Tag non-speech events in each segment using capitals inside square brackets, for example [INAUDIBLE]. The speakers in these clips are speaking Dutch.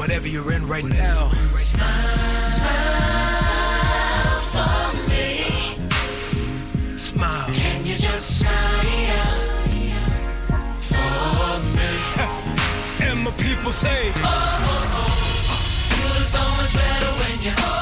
whatever you're in right now. Smile, smile for me. Smile. Can you just smile for me? [LAUGHS] and my people say, Oh, oh, oh, you look so much better when you're.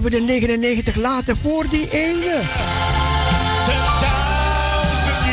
Ja, ik moest even de 99 laten voor die ene. ten thousand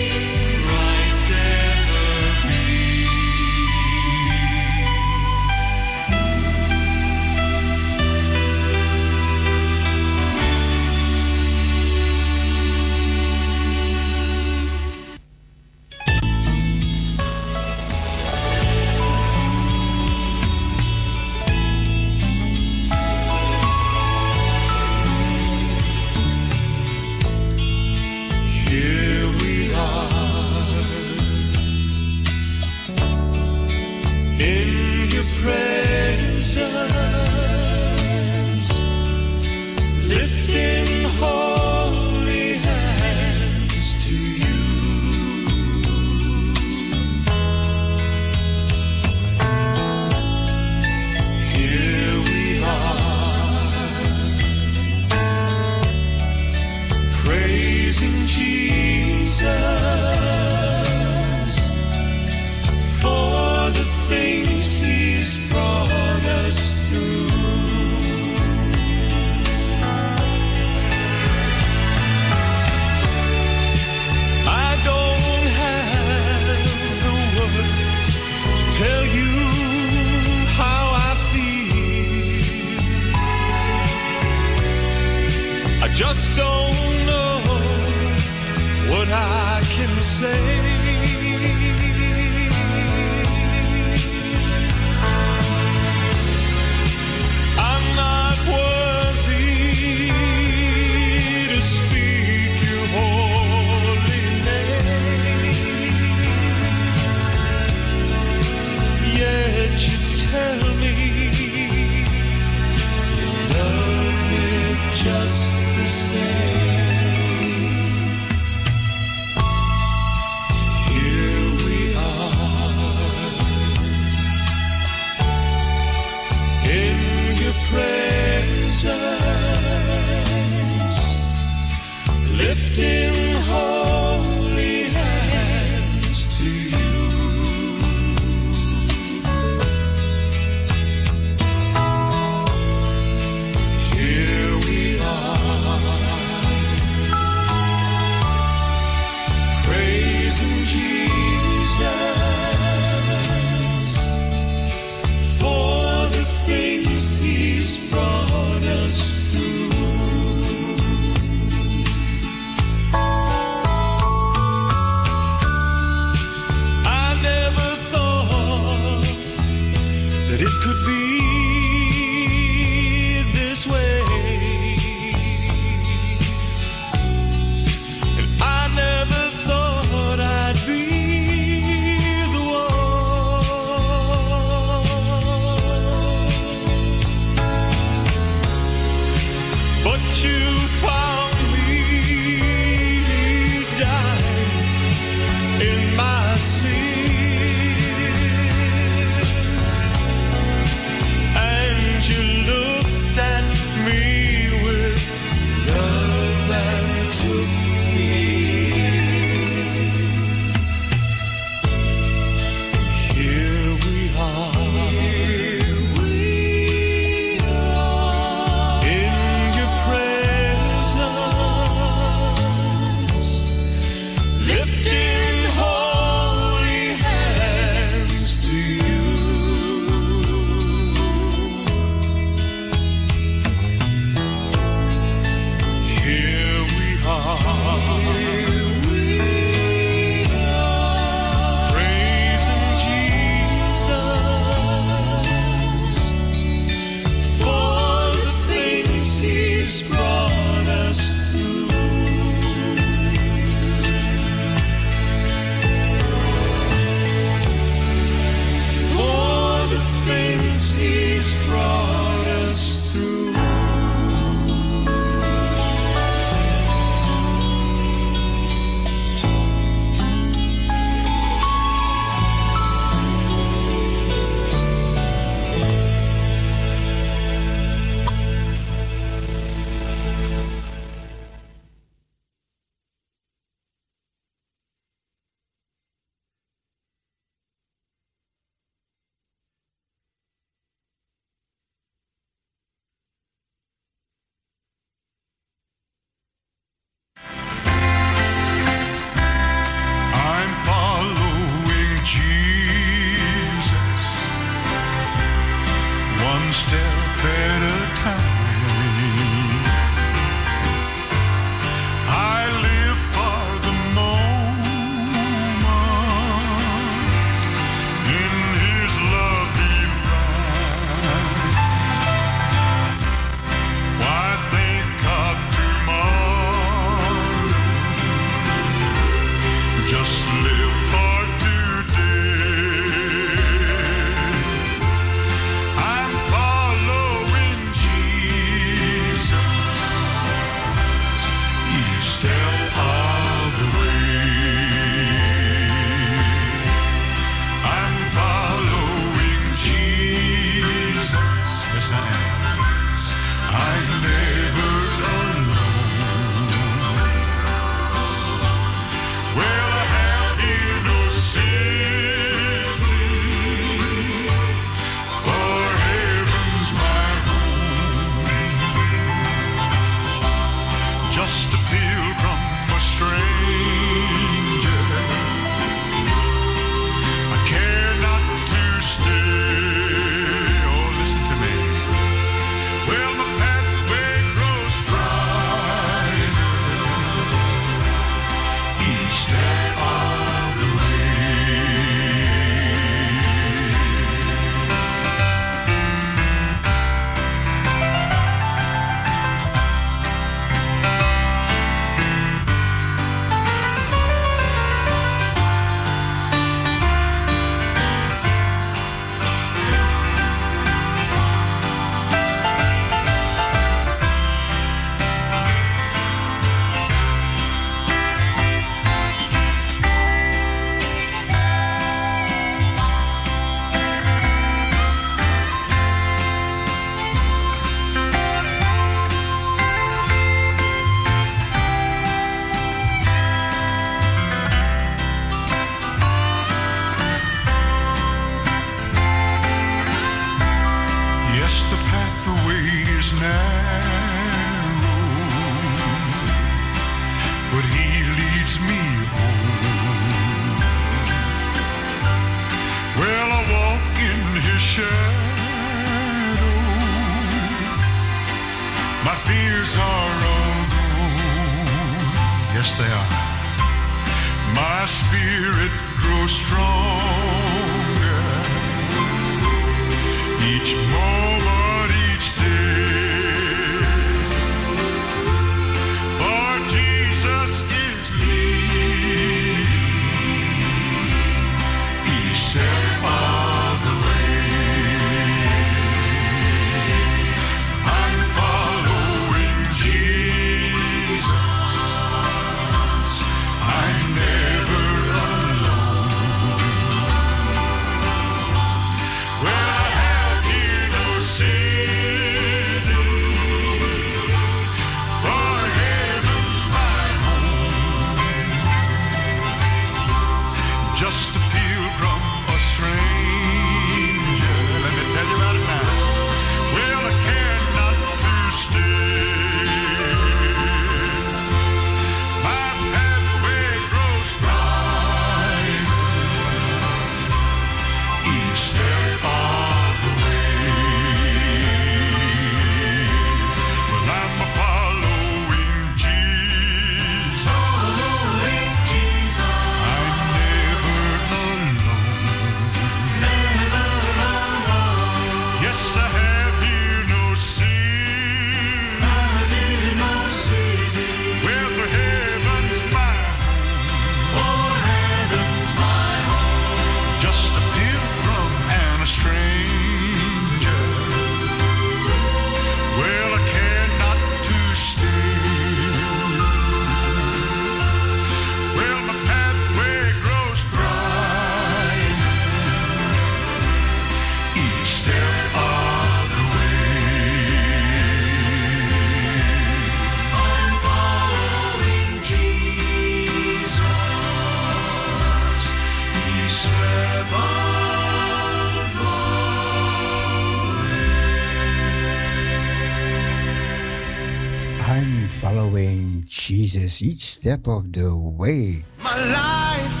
step of the way. My life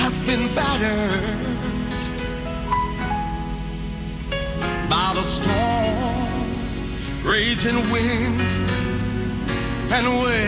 has been battered by the storm, raging wind, and wave.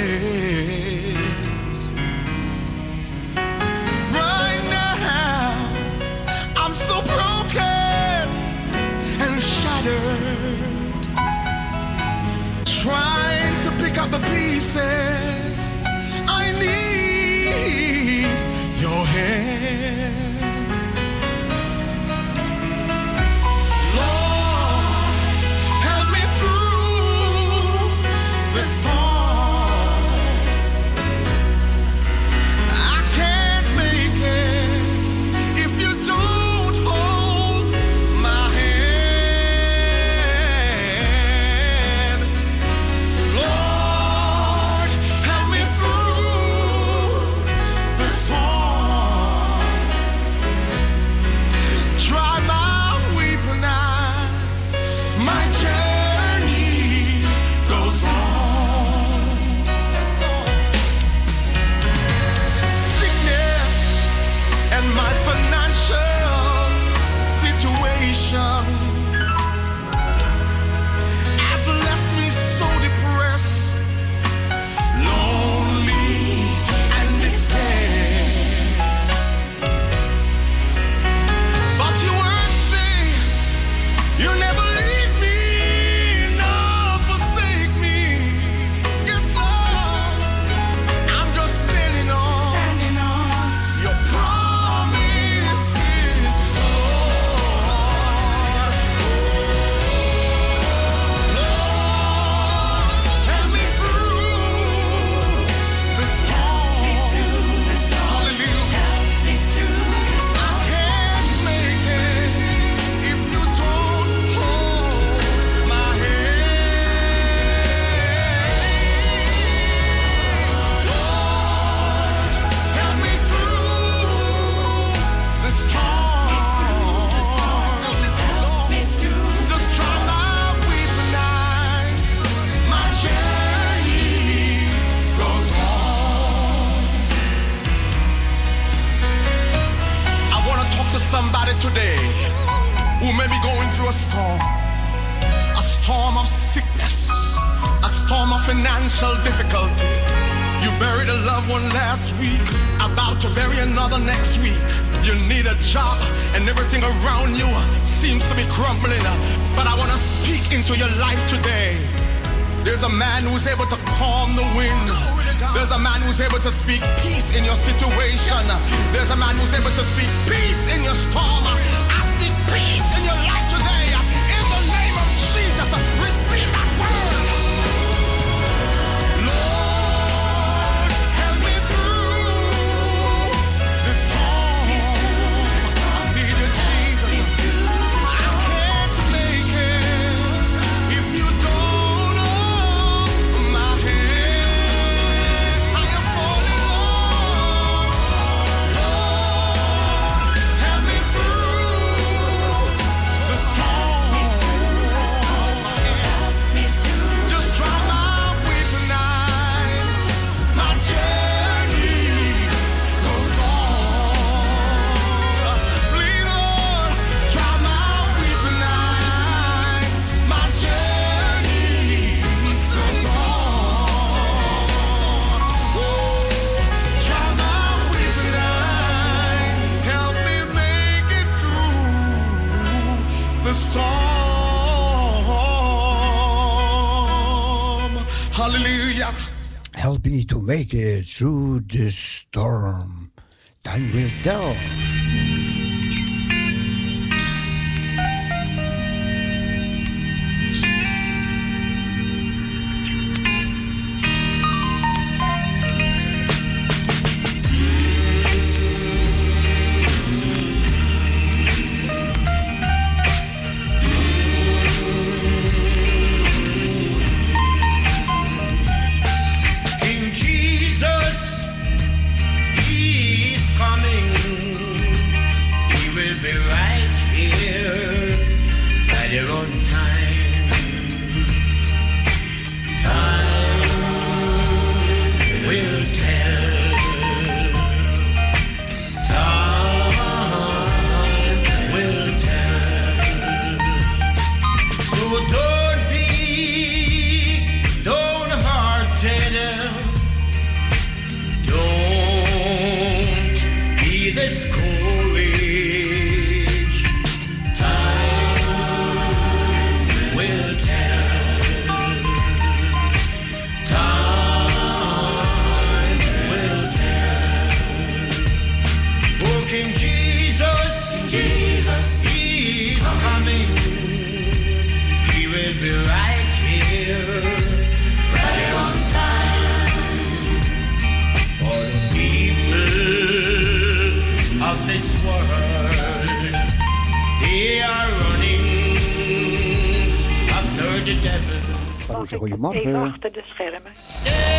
Marloes, Even goedemorgen. achter de schermen.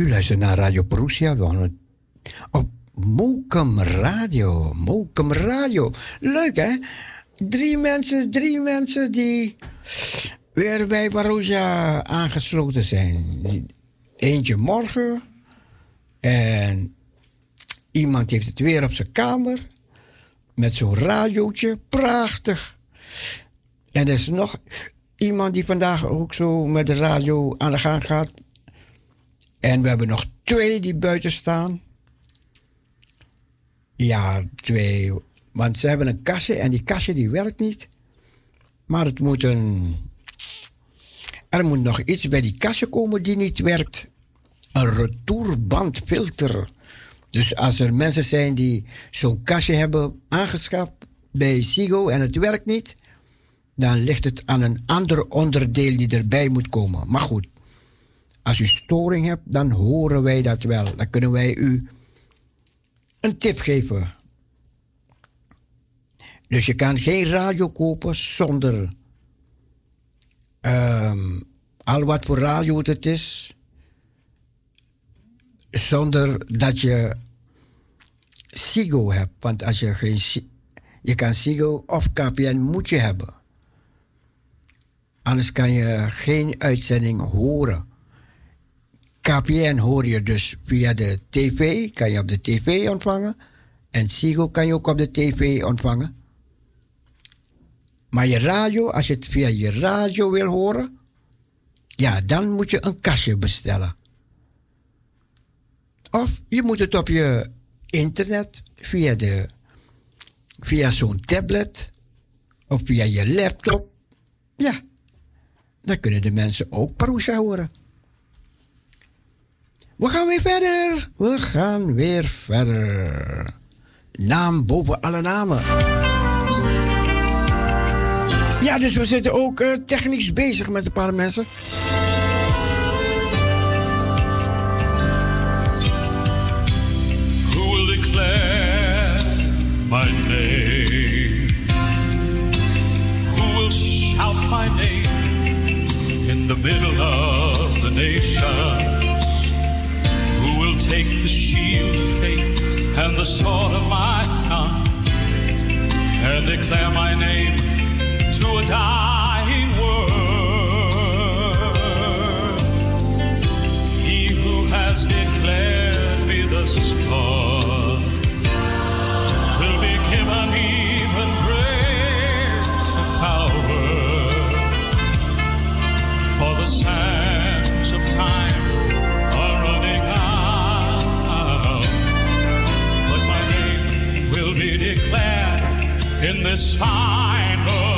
U luistert naar Radio het op Mokum Radio. Mokum Radio. Leuk, hè? Drie mensen, drie mensen die weer bij Perusia aangesloten zijn. Eentje morgen. En iemand heeft het weer op zijn kamer. Met zo'n radiootje. Prachtig. En er is nog iemand die vandaag ook zo met de radio aan de gang gaat. En we hebben nog twee die buiten staan. Ja, twee. Want ze hebben een kastje en die kastje die werkt niet. Maar het moet een. Er moet nog iets bij die kastje komen die niet werkt. Een retourbandfilter. Dus als er mensen zijn die zo'n kastje hebben aangeschaft bij Sigo en het werkt niet, dan ligt het aan een ander onderdeel die erbij moet komen. Maar goed, als u storing hebt, dan horen wij dat wel. Dan kunnen wij u een tip geven. Dus je kan geen radio kopen zonder ehm, al wat voor radio het is, zonder dat je Sigo hebt. Want als je geen je kan Sigo of KPN moet je hebben. Anders kan je geen uitzending horen. KPN hoor je dus via de tv, kan je op de tv ontvangen. En Sigo kan je ook op de tv ontvangen. Maar je radio, als je het via je radio wil horen, ja, dan moet je een kastje bestellen. Of je moet het op je internet, via, de, via zo'n tablet of via je laptop. Ja, dan kunnen de mensen ook Parousia horen. We gaan weer verder. We gaan weer verder. Naam boven alle namen. Ja, dus we zitten ook eh, technisch bezig met een paar mensen. Who will declare my name? Who will shout my name in the middle of the nation? Take the shield of faith and the sword of my tongue and declare my name to a dying world. He who has declared me the spot in this final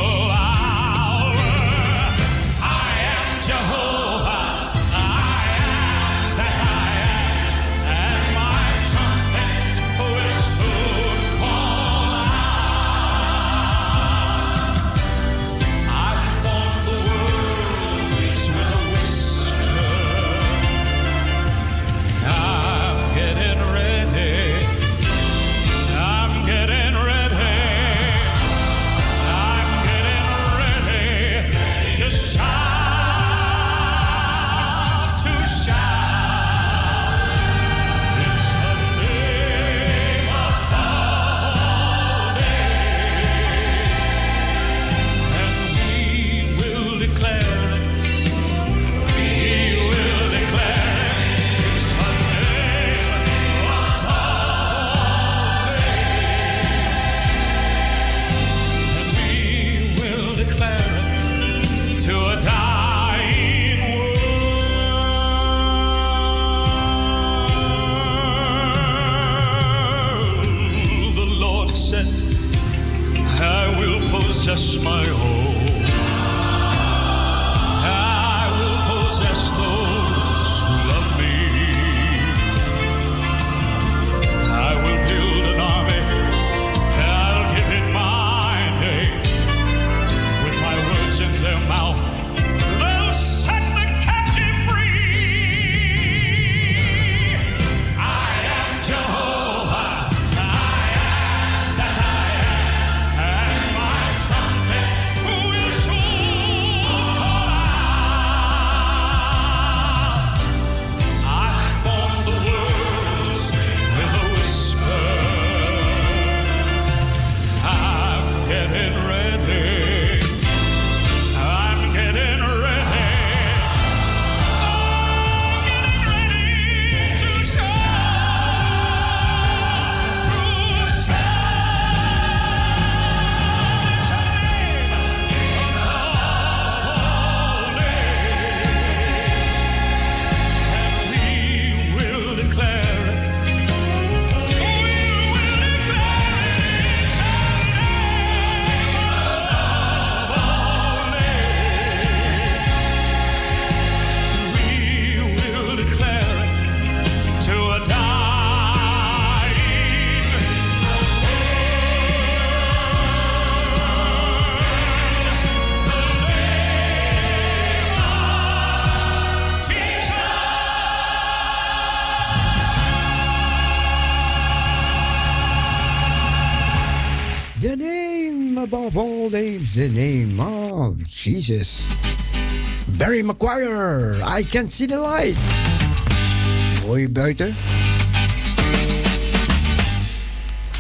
the name of Jesus. Barry McGuire, I can see the light. Hoor je?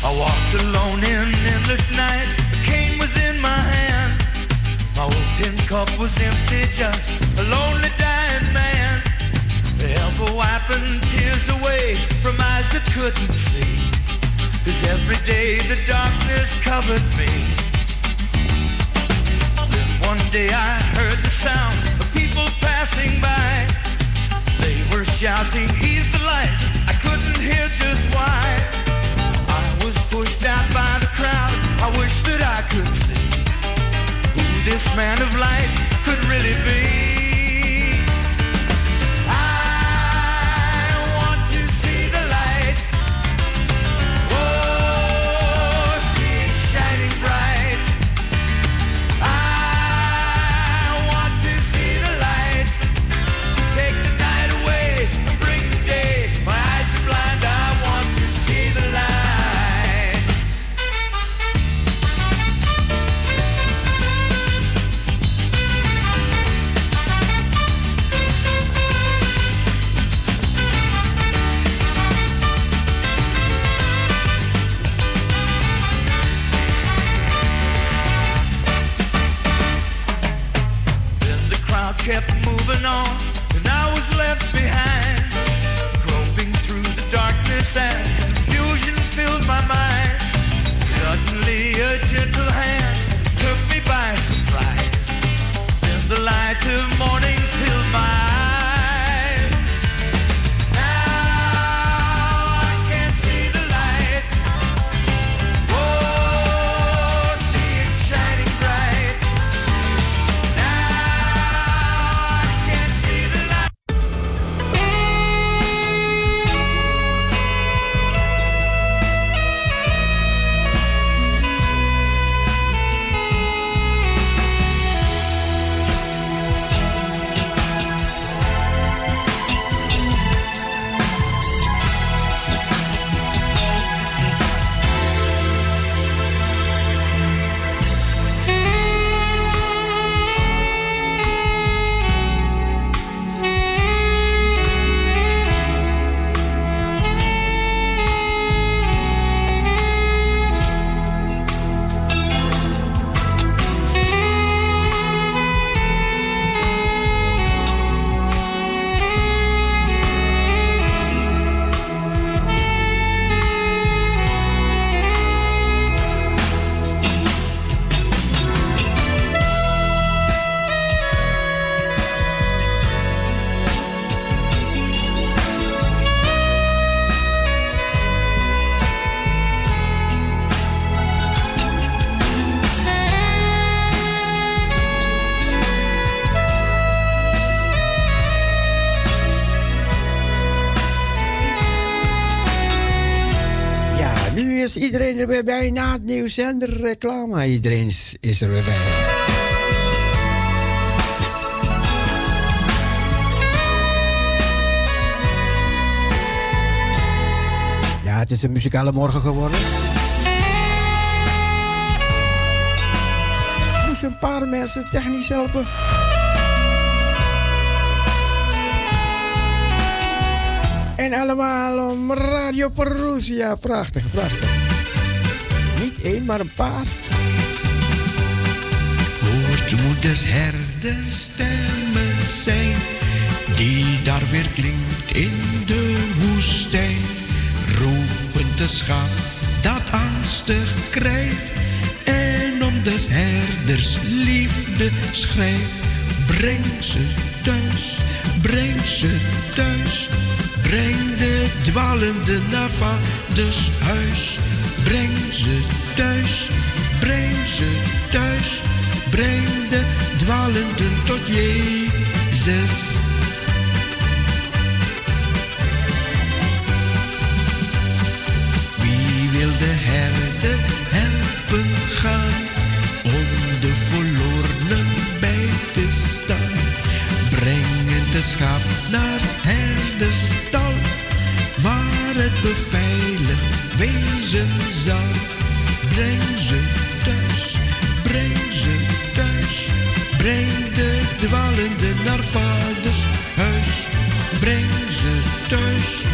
I walked alone in endless night. A cane was in my hand. My old tin cup was empty, just a lonely dying man. The helper wiping tears away from eyes that couldn't see. Cause every day the darkness covered me. One day I heard the sound of people passing by. They were shouting, He's the light. I couldn't hear just why. I was pushed out by the crowd. I wish that I could see who this man of light could really be. Bij na het nieuws en de reclame. Iedereen is, er weer bij. Ja, het is een muzikale morgen geworden. Moest een paar mensen technisch helpen. En allemaal om Radio Perusia. Prachtig, prachtig. Één, maar een paar. Hoort moeders herderstemmen zijn, die daar weer klinkt in de woestijn. Roepend de schaap dat angstig krijgt, en om des herders liefde schrijft. Breng ze thuis, breng ze thuis. Breng de dwalende naar vaders huis. Breng ze thuis, breng ze thuis. Breng de dwalenden tot Jezus. Wie wil de herde helpen gaan om de verlorenen bij te staan? Brengen de schaap naar herdenstal, waar het beveiligd zal. Breng ze thuis, breng ze thuis, breng de dwalende naar vaders huis. Breng ze thuis,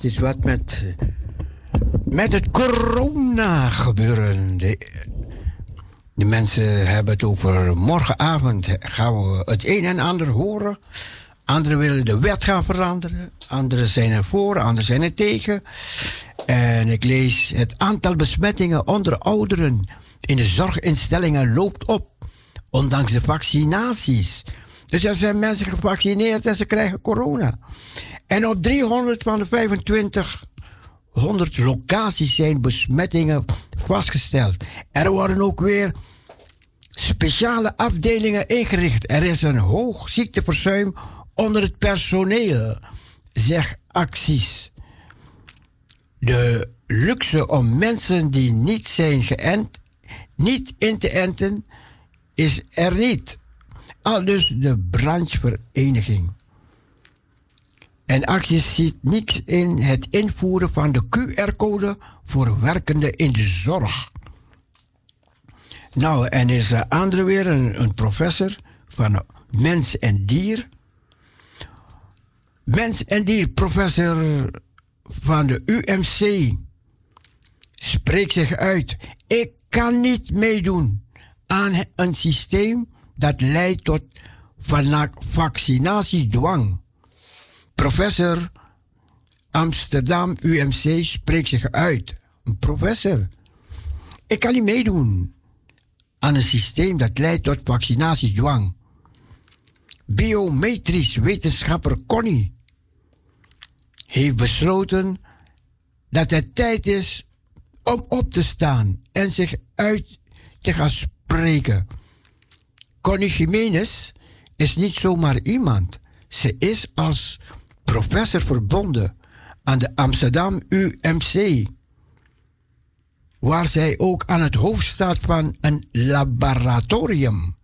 het is wat met, met het corona gebeuren. De, de mensen hebben het over morgenavond gaan we het een en ander horen. Anderen willen de wet gaan veranderen. Anderen zijn er voor, anderen zijn er tegen. En ik lees het aantal besmettingen onder ouderen in de zorginstellingen loopt op. Ondanks de vaccinaties. Dus er zijn mensen gevaccineerd en ze krijgen corona. En op 300 van de 2500 locaties zijn besmettingen vastgesteld. Er worden ook weer speciale afdelingen ingericht. Er is een hoog ziekteverzuim onder het personeel, zeg acties. De luxe om mensen die niet zijn geënt, niet in te enten, is er niet. Al dus de branchevereniging. En acties ziet niks in het invoeren van de QR-code voor werkenden in de zorg. Nou, en is er andere weer een, een professor van mens en dier. Mens en dier, professor van de UMC, spreekt zich uit. Ik kan niet meedoen aan een systeem dat leidt tot vaccinatiedwang. Professor Amsterdam UMC spreekt zich uit. Een professor. Ik kan niet meedoen aan een systeem dat leidt tot vaccinatiedwang. Biometrisch wetenschapper Connie heeft besloten dat het tijd is om op te staan en zich uit te gaan spreken. Connie Jiménez is niet zomaar iemand. Ze is als professor verbonden aan de Amsterdam UMC, waar zij ook aan het hoofd staat van een laboratorium.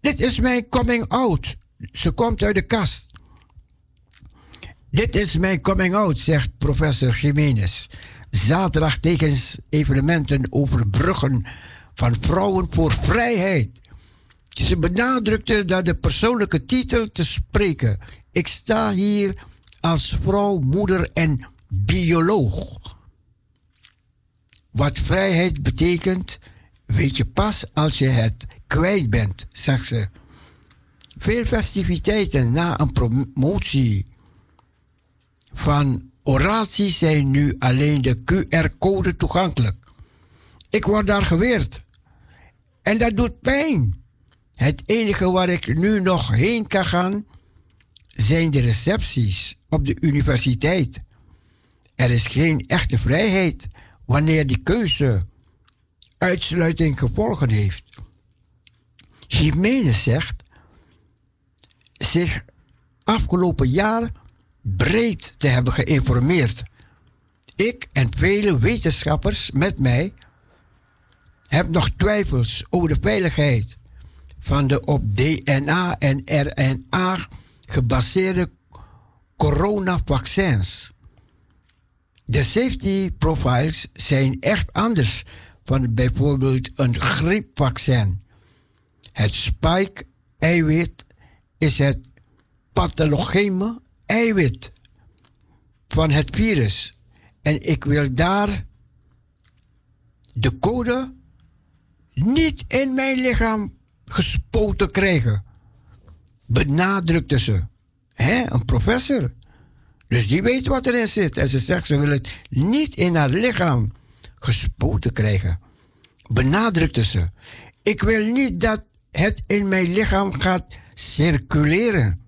Dit is mijn coming out. Ze komt uit de kast. Dit is mijn coming out, zegt professor Jiménez. Zaterdag tegen evenementen over bruggen van Vrouwen voor Vrijheid. Ze benadrukte dat de persoonlijke titel te spreken. Ik sta hier als vrouw, moeder en bioloog. Wat vrijheid betekent, weet je pas als je het kwijt bent, zegt ze. Veel festiviteiten na een promotie van oraties zijn nu alleen de QR-code toegankelijk. Ik word daar geweerd. En dat doet pijn. Het enige waar ik nu nog heen kan gaan zijn de recepties op de universiteit. Er is geen echte vrijheid wanneer die keuze uitsluiting gevolgen heeft. Jiménez zegt zich afgelopen jaar breed te hebben geïnformeerd. Ik en vele wetenschappers met mij hebben nog twijfels over de veiligheid van de op DNA en RNA gebaseerde coronavaccins. De safety profiles zijn echt anders van bijvoorbeeld een griepvaccin. Het spike-eiwit is het pathogene eiwit van het virus. En ik wil daar de code niet in mijn lichaam gespoten krijgen. Benadrukte ze. Hè, een professor. Dus die weet wat erin zit. En ze zegt, ze wil het niet in haar lichaam gespoten krijgen. Benadrukte ze. Ik wil niet dat het in mijn lichaam gaat circuleren.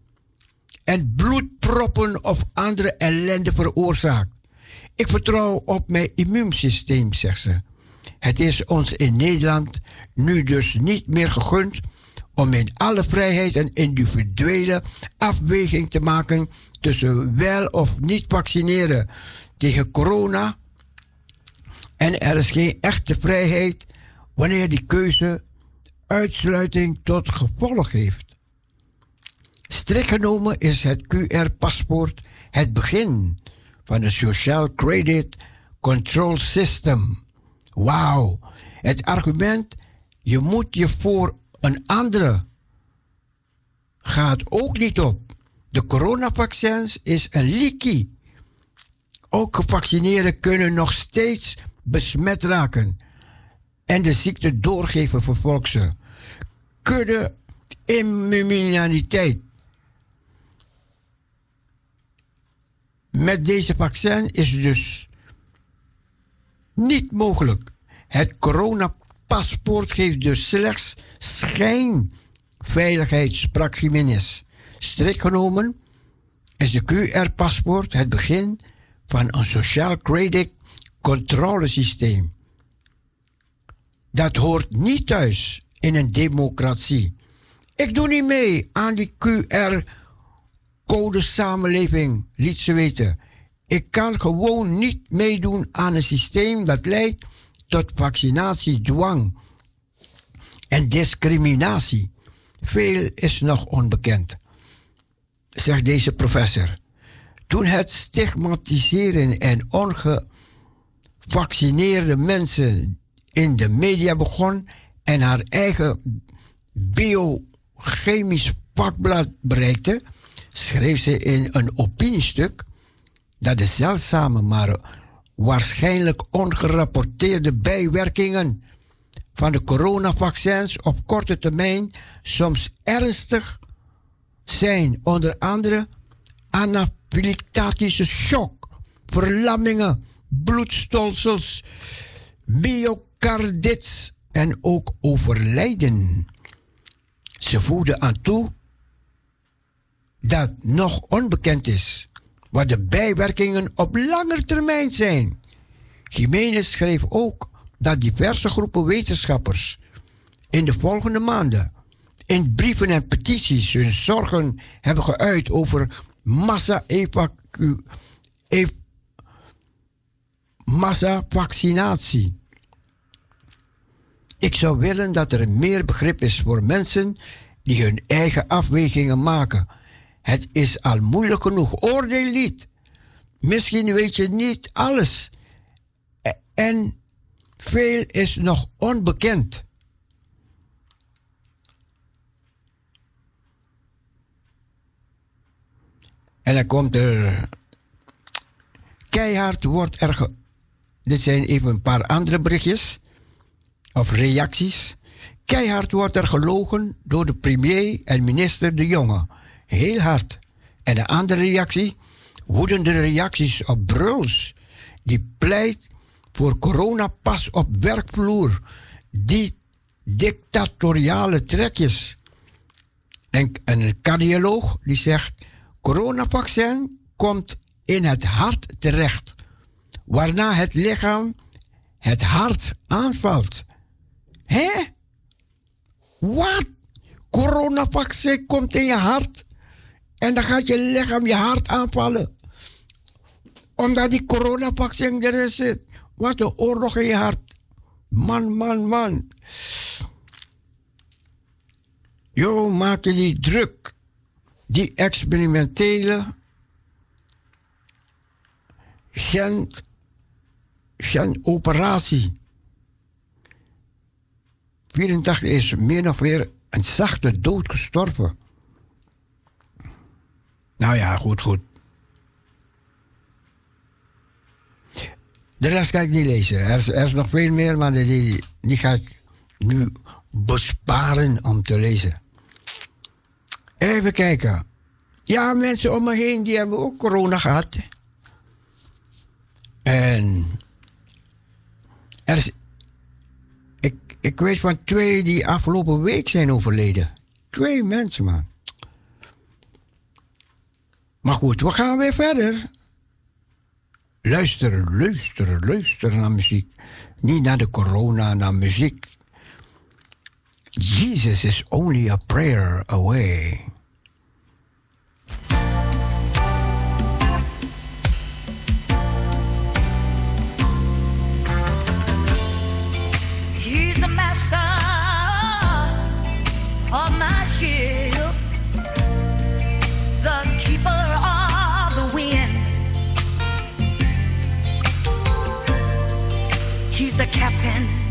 En bloedproppen of andere ellende veroorzaakt. Ik vertrouw op mijn immuunsysteem, zegt ze. Het is ons in Nederland nu dus niet meer gegund om in alle vrijheid een individuele afweging te maken tussen wel of niet vaccineren tegen corona. En er is geen echte vrijheid wanneer die keuze uitsluiting tot gevolg heeft. Strikt genomen is het QR-paspoort het begin van een Social Credit Control System. Wauw. Het argument, je moet je voor een andere, gaat ook niet op. De coronavaccins is een leaky Ook gevaccineerden kunnen nog steeds besmet raken en de ziekte doorgeven vervolgt ze. Kudde immuniteit. Met deze vaccin is dus niet mogelijk. Het coronapaspoort geeft dus slechts schijnveiligheid, sprak Jiménez. Genomen is de QR-paspoort het begin van een sociaal credit controlesysteem. Dat hoort niet thuis in een democratie. Ik doe niet mee aan die QR-code samenleving, liet ze weten. Ik kan gewoon niet meedoen aan een systeem dat leidt tot vaccinatiedwang en discriminatie. Veel is nog onbekend, zegt deze professor. Toen het stigmatiseren en ongevaccineerde mensen in de media begon en haar eigen biochemisch vakblad bereikte, schreef ze in een opiniestuk dat de zeldzame, maar waarschijnlijk ongerapporteerde bijwerkingen van de coronavaccins op korte termijn soms ernstig zijn, onder andere anafylactische shock, verlammingen, bloedstolsels, myocardits en ook overlijden. Ze voegde aan toe dat nog onbekend is wat de bijwerkingen op lange termijn zijn. Jiménez schreef ook dat diverse groepen wetenschappers in de volgende maanden in brieven en petities hun zorgen hebben geuit over ev- massa-vaccinatie. Ik zou willen dat er meer begrip is voor mensen die hun eigen afwegingen maken. Het is al moeilijk genoeg. Oordeel niet. Misschien weet je niet alles. En veel is nog onbekend. En dan komt er. Keihard wordt er. Dit zijn even een paar andere berichtjes. Of reacties. Keihard wordt er gelogen door de premier en minister De Jonge. Heel hard. En de andere reactie. Woedende reacties op Bruls. Die pleit voor coronapas op werkvloer. Die dictatoriale trekjes. En, en een cardioloog die zegt: coronavaccin komt in het hart terecht, waarna het lichaam het hart aanvalt. Hè? Wat? Coronavaccin komt in je hart en dan gaat je lichaam je hart aanvallen. Omdat die coronavaccin erin zit. Wat een oorlog in je hart. Man, man, man. Jo, maak je die druk. Die experimentele gen, gen operatie. 84 is meer of meer een zachte dood gestorven. Nou ja, goed, goed. De rest ga ik niet lezen. Er is, er is nog veel meer, maar die, die ga ik nu besparen om te lezen. Even kijken. Ja, mensen om me heen die hebben ook corona gehad. En er is, ik, ik weet van twee die afgelopen week zijn overleden. Twee mensen, man. Maar goed, we gaan weer verder. Luister, luister, luister naar muziek. Niet naar de corona, naar muziek. Jesus is only a prayer away. Captain.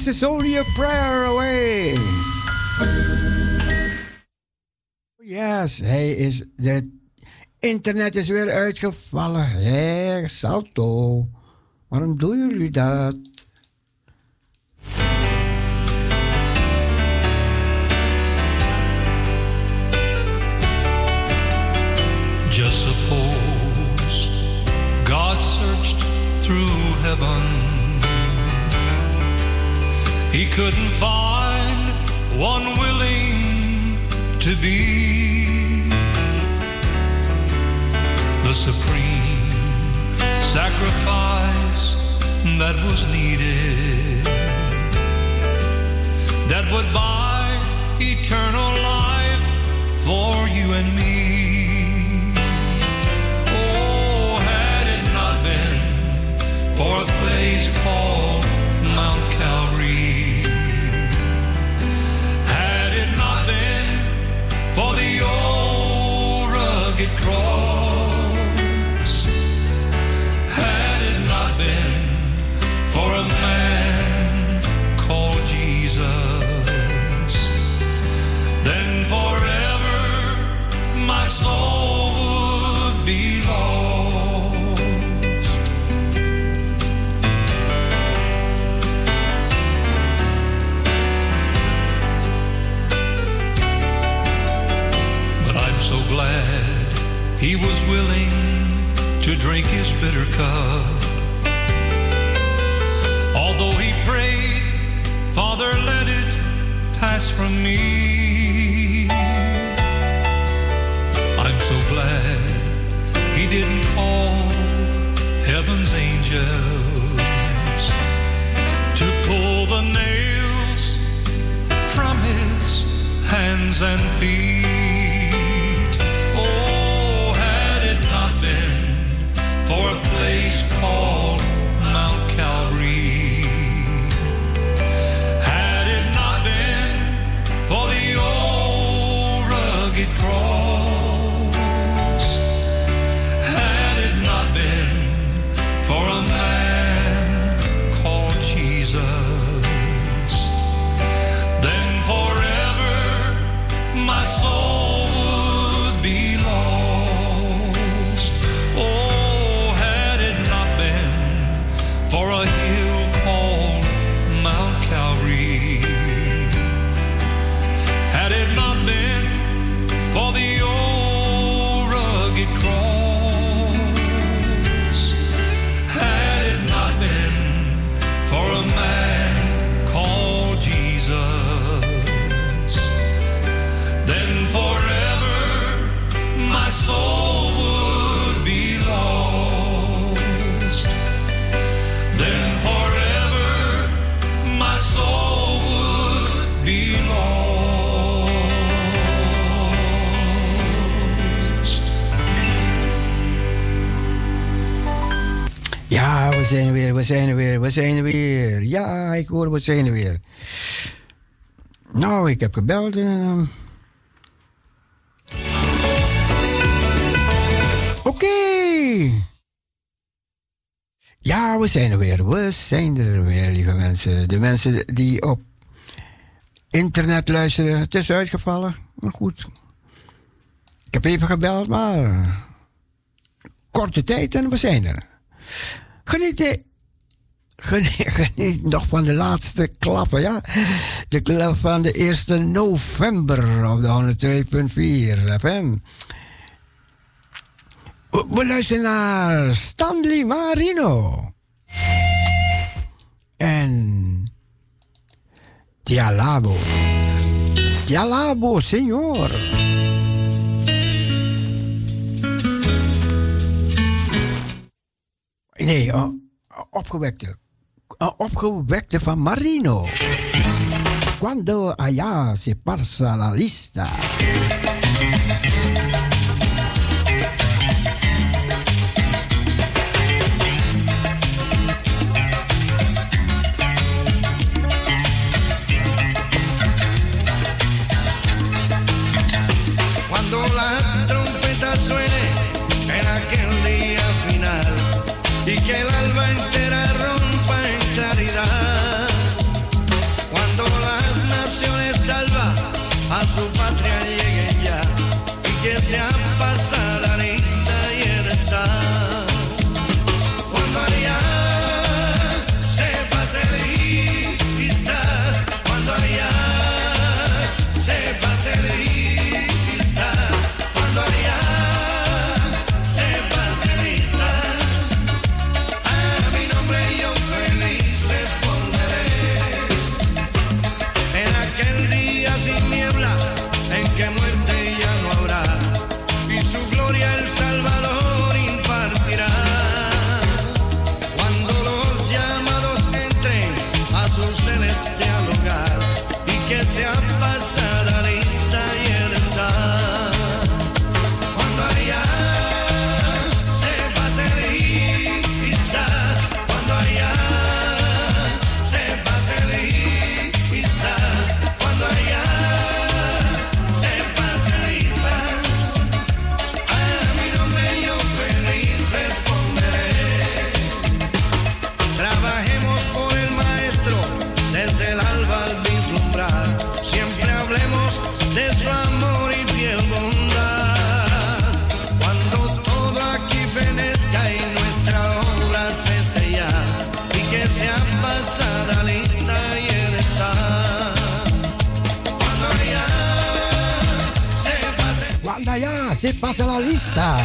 This is only a prayer away. Oh, yes, hij is. Het internet is weer uitgevallen. Hé, Salto. Waarom doen jullie dat? Just suppose God searched through heaven. He couldn't find one willing to be the supreme sacrifice that was needed that would buy eternal life for you and me. Oh, had it not been for a place called Mount Calvary. He was willing to drink his bitter cup. Although he prayed, Father, let it pass from me. I'm so glad he didn't call heaven's angels to pull the nails from his hands and feet. place called Mount Calvary. Ja, we zijn er weer, we zijn er weer, we zijn er weer. Ja, ik hoor, we zijn er weer. Nou, ik heb gebeld en... Uh... okay. Ja, we zijn er weer. We zijn er weer, lieve mensen. De mensen die op internet luisteren. Het is uitgevallen, maar goed. Ik heb even gebeld, maar korte tijd en we zijn er. Geniet, [LAUGHS] geniet, nog van de laatste klappen, ja. De klap van de 1 november op de 102.4 FM. We luisteren naar Stanley Marino. En Dialabo. Dialabo, senor. Nee, eh, eh, opgewekte. Eh, opgewekte van Marino. Quando allá se pasa la lista. así pasa la lista.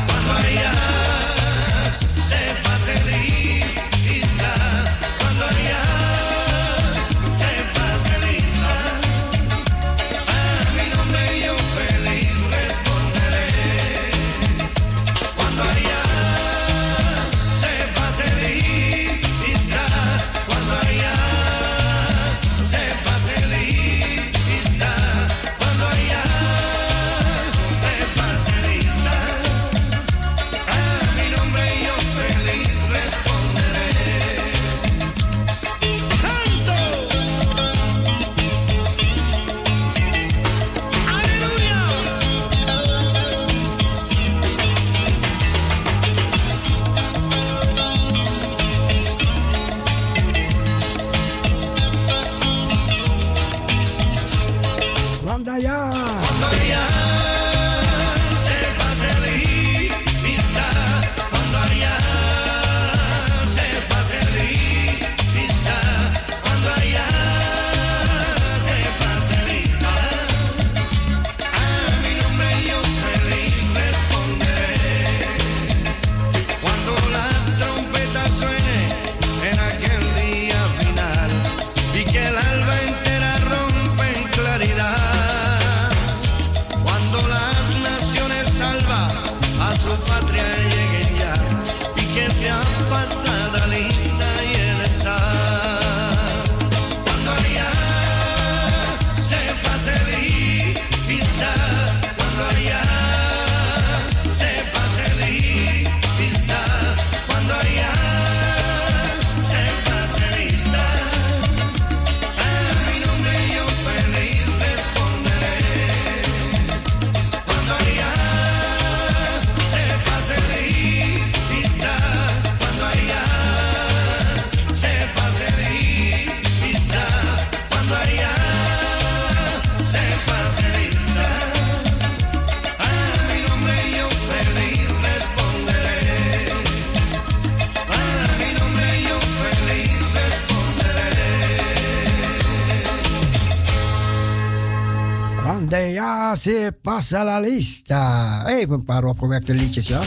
se pasa la lista. Even een paar opgewekte liedjes, ja.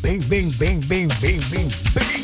Bing, bing, bing, bing, bing, bing, bing.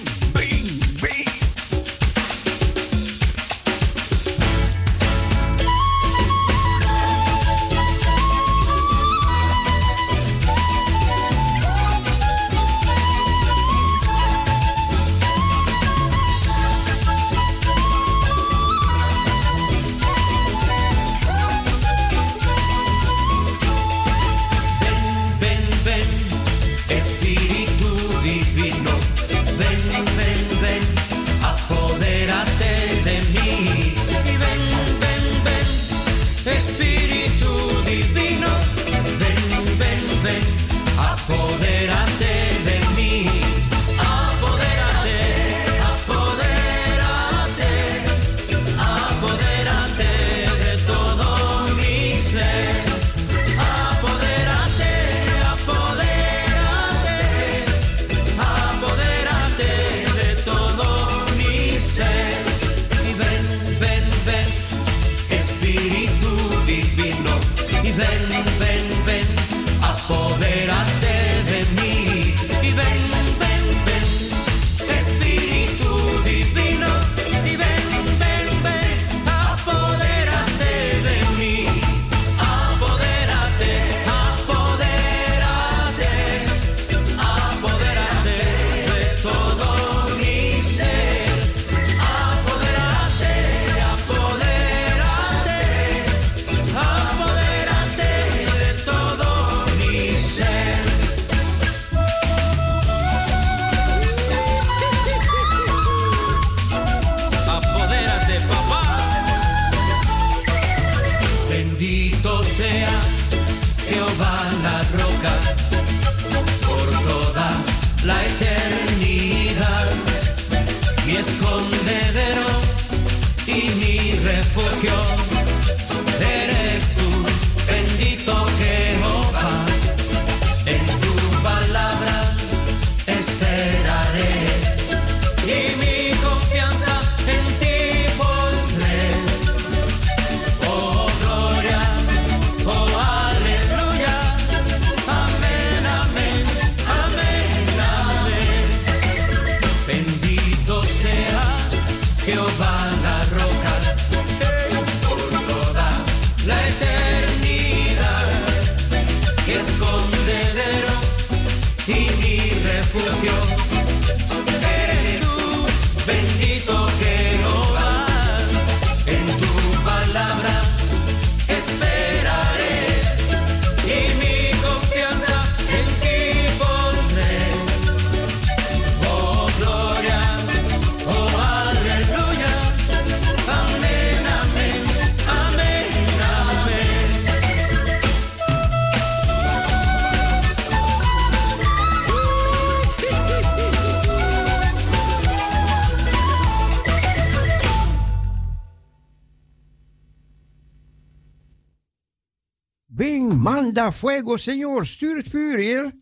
fuego, Señor, styr för er.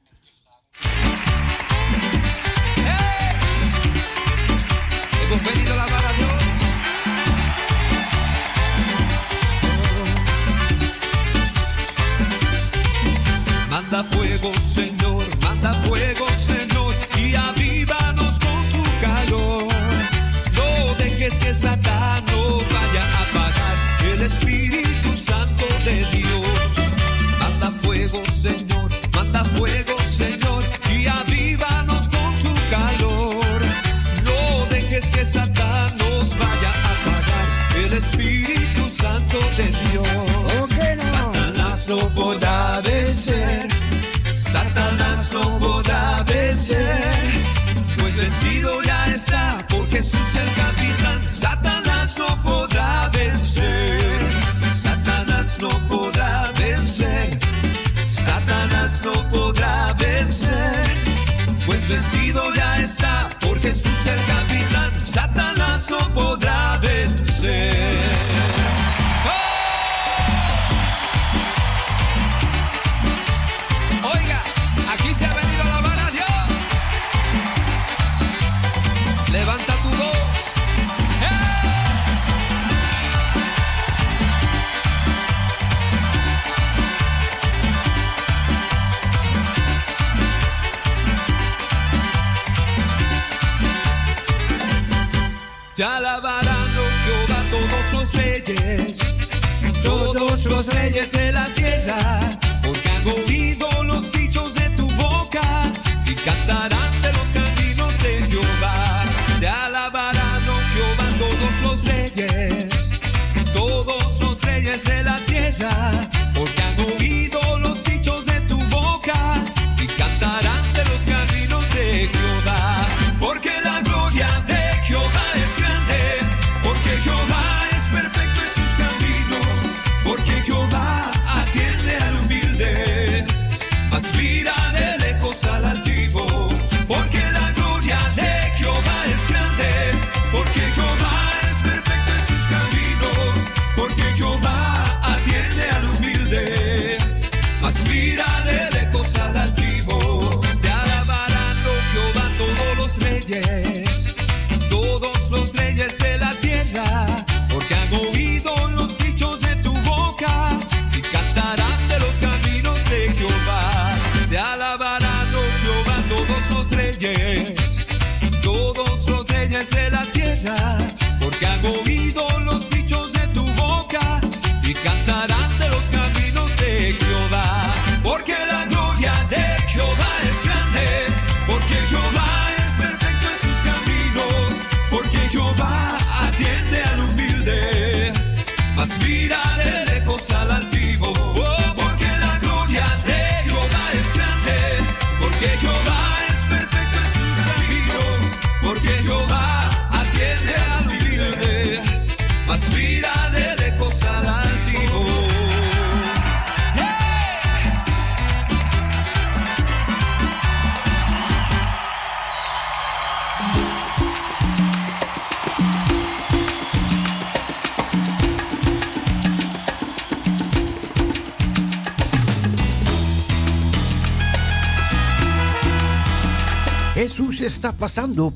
pasando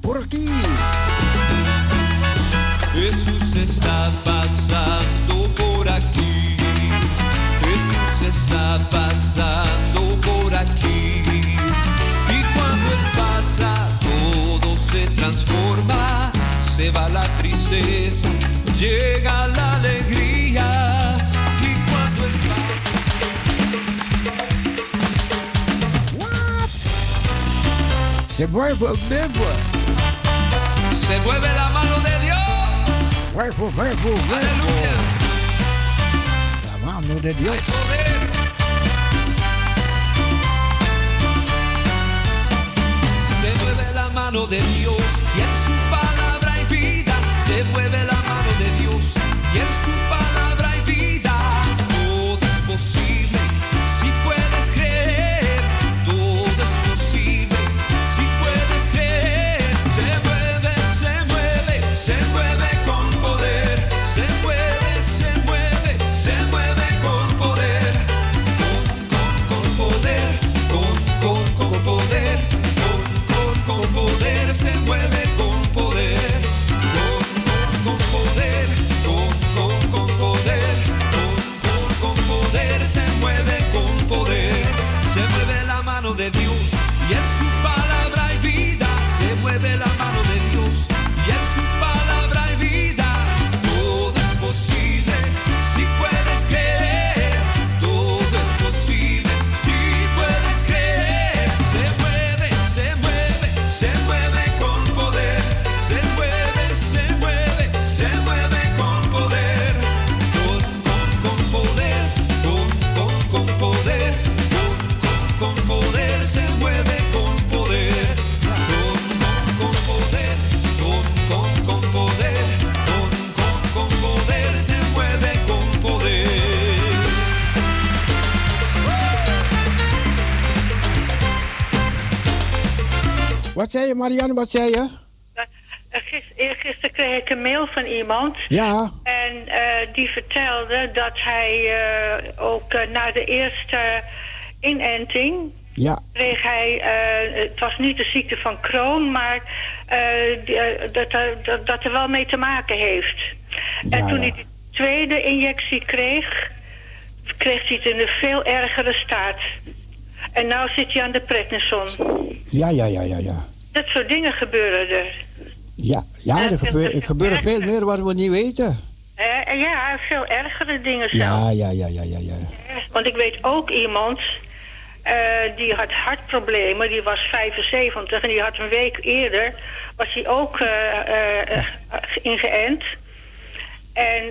Marianne, wat zei je? Eh, eh, gisteren, eh, gisteren kreeg ik een mail van iemand. Ja. En die vertelde dat hij ook na de eerste inenting. Ja. Kreeg hij, het was niet de ziekte van Crohn, maar dat, er, dat, dat, er wel mee te maken heeft. En toen hij de tweede injectie kreeg, kreeg hij het in een veel ergere staat. En nu zit hij aan de prednison. Ja, ja, ja, ja, ja. Dat soort dingen gebeuren dus. er. Ja, ja er, gebeurt. er gebeuren veel meer wat we niet weten. Eh, ja, veel ergere dingen zelf. Ja, ja, ja, ja, ja. ja. Want ik weet ook iemand... Eh, die had hartproblemen, die was 75 en die had een week eerder, was hij ook eh, eh, ingeënt. En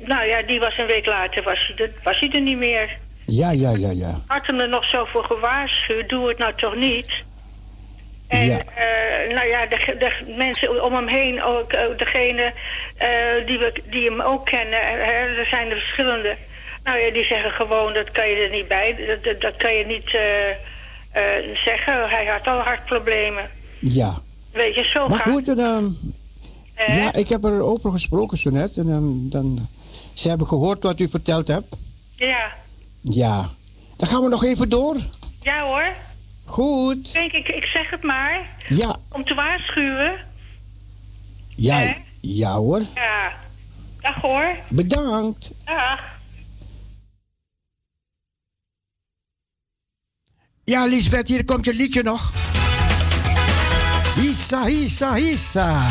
nou ja, die was een week later, was hij, er, was hij er niet meer. Ja, ja, ja, ja. Had hem er nog zo voor gewaarschuwd, doe het nou toch niet. En Ja. eh, nou ja, de, de mensen om hem heen, ook degene eh, die, we, die hem ook kennen, hè, er zijn er verschillende. Nou ja, die zeggen gewoon, dat kan je er niet bij, dat, dat, dat kan je niet eh, zeggen. Hij had al hartproblemen. Ja. Weet je, zo Maar gaat goed, Eh? ja, ik heb erover gesproken zo net. En ehm, dan, ze hebben gehoord wat u verteld hebt. Ja. Ja. Dan gaan we nog even door. Ja hoor. Goed. Denk ik, ik zeg het maar. Ja. Om te waarschuwen. Ja, ja hoor. Ja. Dag hoor. Bedankt. Dag. Ja, Lisbeth, hier komt je liedje nog. Hissa, hissa, hissa.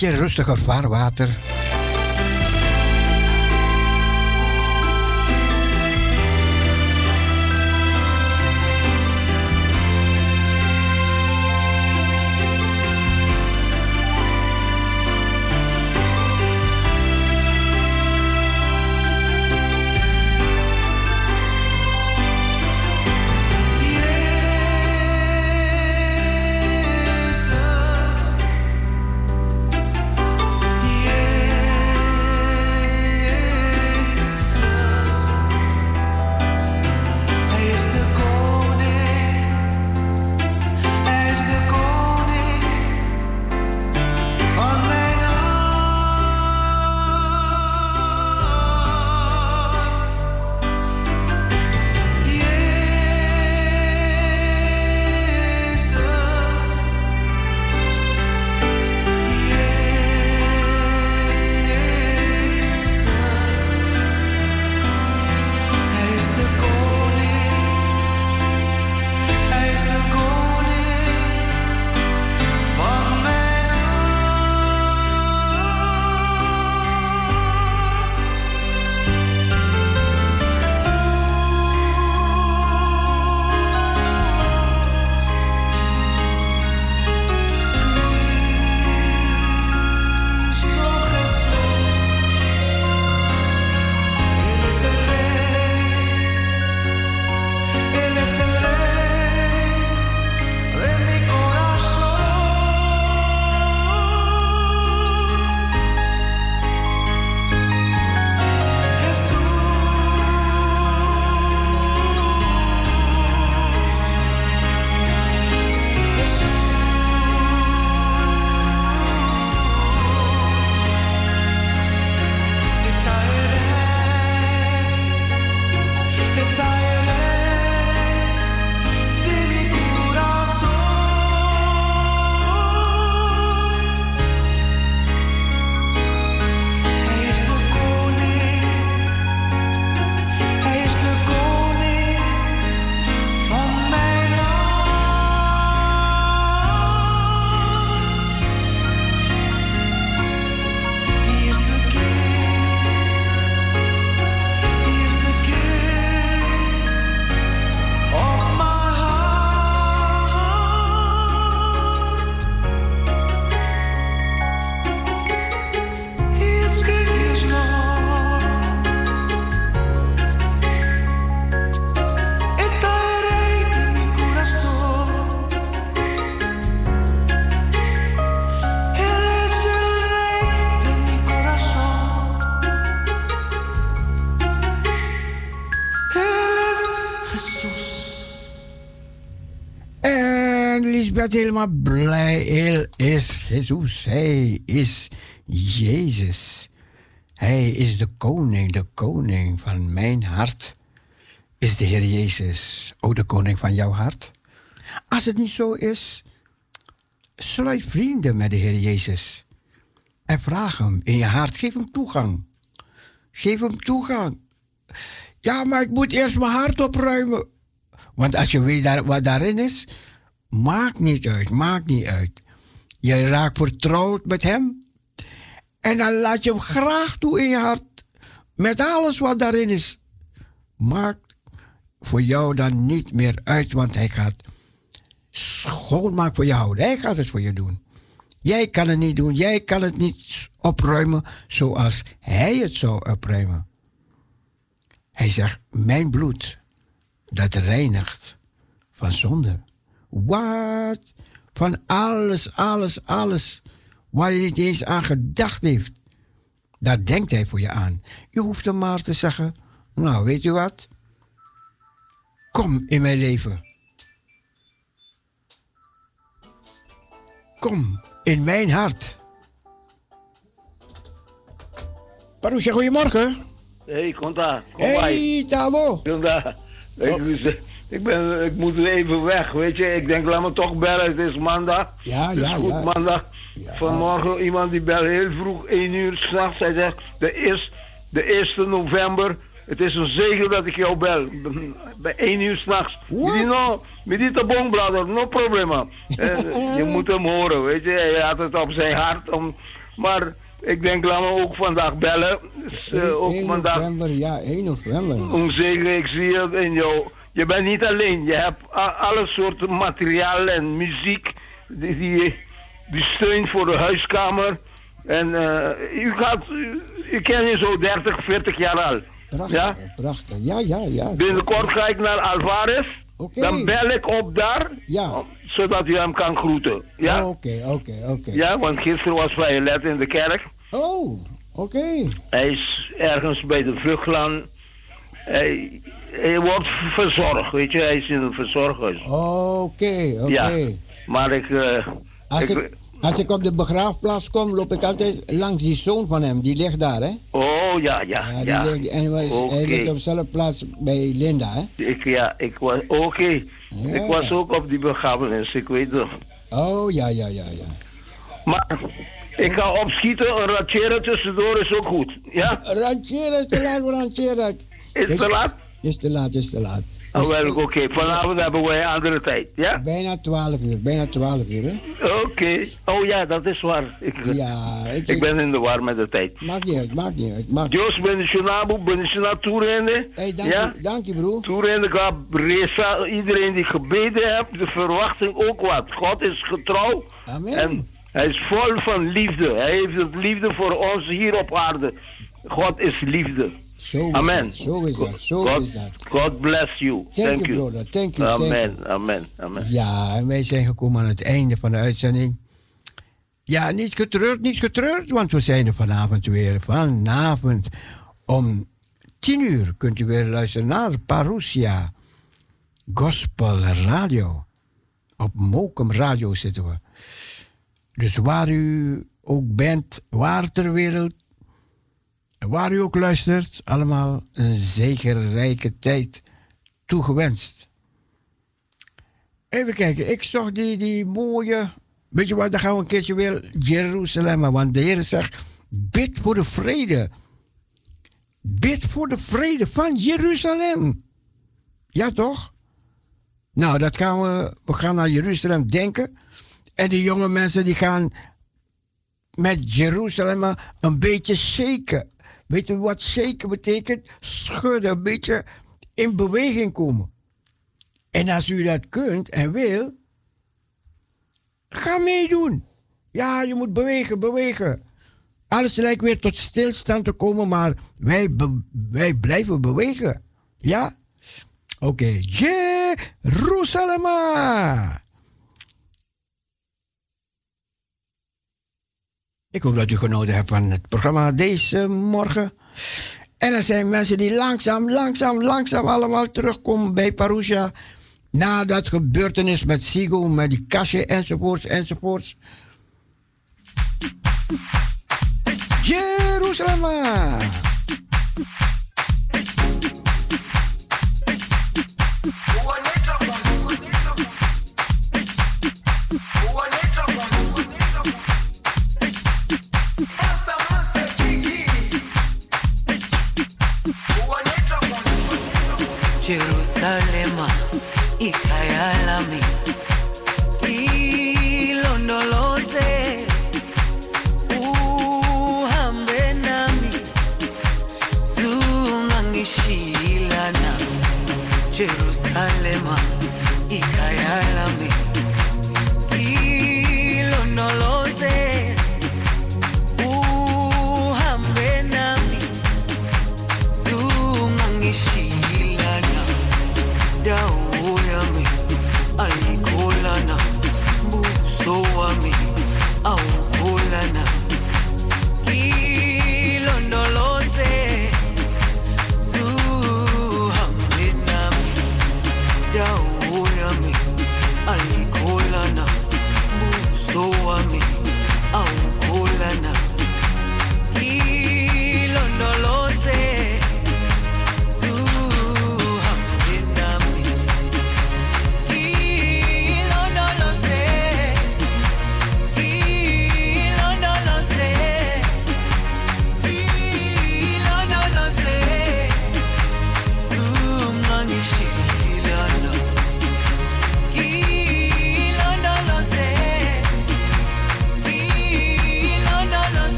Beetje rustiger vaarwater. Jezus. Hij is Jezus. Hij is de koning, de koning van mijn hart. Is de Heer Jezus ook de koning van jouw hart? Als het niet zo is, sluit vrienden met de Heer Jezus. En vraag hem in je hart, geef hem toegang. Geef hem toegang. Ja, maar ik moet eerst mijn hart opruimen. Want als je weet wat daarin is, maakt niet uit, maakt niet uit. Je raakt vertrouwd met hem. En dan laat je hem graag toe in je hart. Met alles wat daarin is. Maakt voor jou dan niet meer uit, want hij gaat schoonmaken voor jou. Hij gaat het voor je doen. Jij kan het niet doen. Jij kan het niet opruimen zoals hij het zou opruimen. Hij zegt, mijn bloed, dat reinigt van zonde. Wat? Van alles, alles, alles. Waar hij niet eens aan gedacht heeft. Daar denkt hij voor je aan. Je hoeft hem maar te zeggen, nou weet je wat? Kom in mijn leven. Kom in mijn hart. Parousia, goedemorgen. Hey, Conta, kom Hey. Tabo. Conta, ik, ben, ik moet even weg, weet je. Ik denk, laat me toch bellen. Het is maandag. Ja, ja, goed ja. maandag. Vanmorgen iemand die belt heel vroeg, 1 uur s'nachts. Hij zegt, de, is, de 1 november. Het is een zegen dat ik jou bel. [LAUGHS] Bij 1 uur s'nachts. No, met die tabong, brother, no problema. [LAUGHS] Eh, je moet hem horen, weet je. Hij had het op zijn hart. Om, maar ik denk, laat me ook vandaag bellen. Dus, eh, ook 1 vandaag november, ja, 1 november. om zegen, ik zie het in jou. Je bent niet alleen, je hebt alle soorten materiaal en muziek die, die, die steunt voor de huiskamer. En eh, u gaat, u, u ken je zo 30, 40 jaar al. Prachtig, Ja? prachtig. Ja, ja, ja. Binnenkort ga ik naar Alvarez. Dan bel ik op daar, om- zodat u hem kan groeten. Ja? Oh, Oké, oké, oké. Ja, want gisteren was Violet in de kerk. Oh, oké. Hij is ergens bij de vruchtlaan. Hij, hij wordt verzorgd, weet je. Hij is in een verzorghuis. Oké, oké. Ja, maar ik... eh, Als, ik, ik, als ik op de begraafplaats kom, loop ik altijd langs die zoon van hem. Die ligt daar, hè? Oh, ja, ja, Ja, ja. ligt, en hij, Oké. ligt op dezelfde plaats bij Linda, hè? Ik, ja, ik was... Oké. Ik was ook op die begrafenis, ik weet het. Oh, ja, ja, ja, ja. Maar ik ga opschieten, een ratjeren tussendoor is ook goed. Ja? Rantjeren is te laat rantjeren. Is het te laat? Is te laat, is te laat. Oh, wel, oké. Vanavond hebben wij andere tijd, ja? Bijna 12 uur, bijna 12 uur, hè? Oké. Oh ja, dat is waar. Ik, Ja, ik, ik ben in de war met de tijd. Maakt niet uit, maakt niet uit. Maakt... Jos, ben je naboe, ben je na toerende? Hey, dank, ja? je, dank je, broer. Toerende gaat Reza, iedereen die gebeden heeft, de verwachting ook wat. God is getrouw. Amen. En hij is vol van liefde. Hij heeft het liefde voor ons hier op aarde. God is liefde. Amen. is God, is dat. God bless you. Thank you, brother. Thank you, thank Amen, amen, amen. Ja, en wij zijn gekomen aan het einde van de uitzending. Ja, niet getreurd, niet getreurd, want we zijn er vanavond weer. Vanavond om tien uur kunt u weer luisteren naar Parousia Gospel Radio. Op Mokum Radio zitten we. Dus waar u ook bent, waar ter wereld, waar u ook luistert, allemaal een zeker rijke tijd toegewenst. Even kijken, ik zag die, die mooie. Weet je wat, dan gaan we een keertje weer Jeruzalem. Want de Heer zegt: bid voor de vrede. Bid voor de vrede van Jeruzalem. Ja, toch? Nou, dat gaan we. We gaan naar Jeruzalem denken. En die jonge mensen die gaan met Jeruzalem een beetje shaken. Weet je wat shaken betekent? Schudden, een beetje in beweging komen. En als u dat kunt en wil, ga meedoen. Ja, je moet bewegen, bewegen. Alles lijkt weer tot stilstand te komen, maar wij, wij blijven bewegen. Ja? Oké, Jeruzalem. Ik hoop dat u genoten hebt van het programma deze morgen. En er zijn mensen die langzaam, langzaam, langzaam allemaal terugkomen bij Parousia. Na dat gebeurtenis met Sigo, met die kastje enzovoorts enzovoorts. Jeruzalem.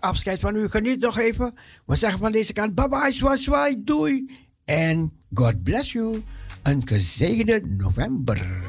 Alvast afscheid van u. Geniet nog even. We zeggen van deze kant bye bye, swai, doei. En God bless you. Een gezegende november.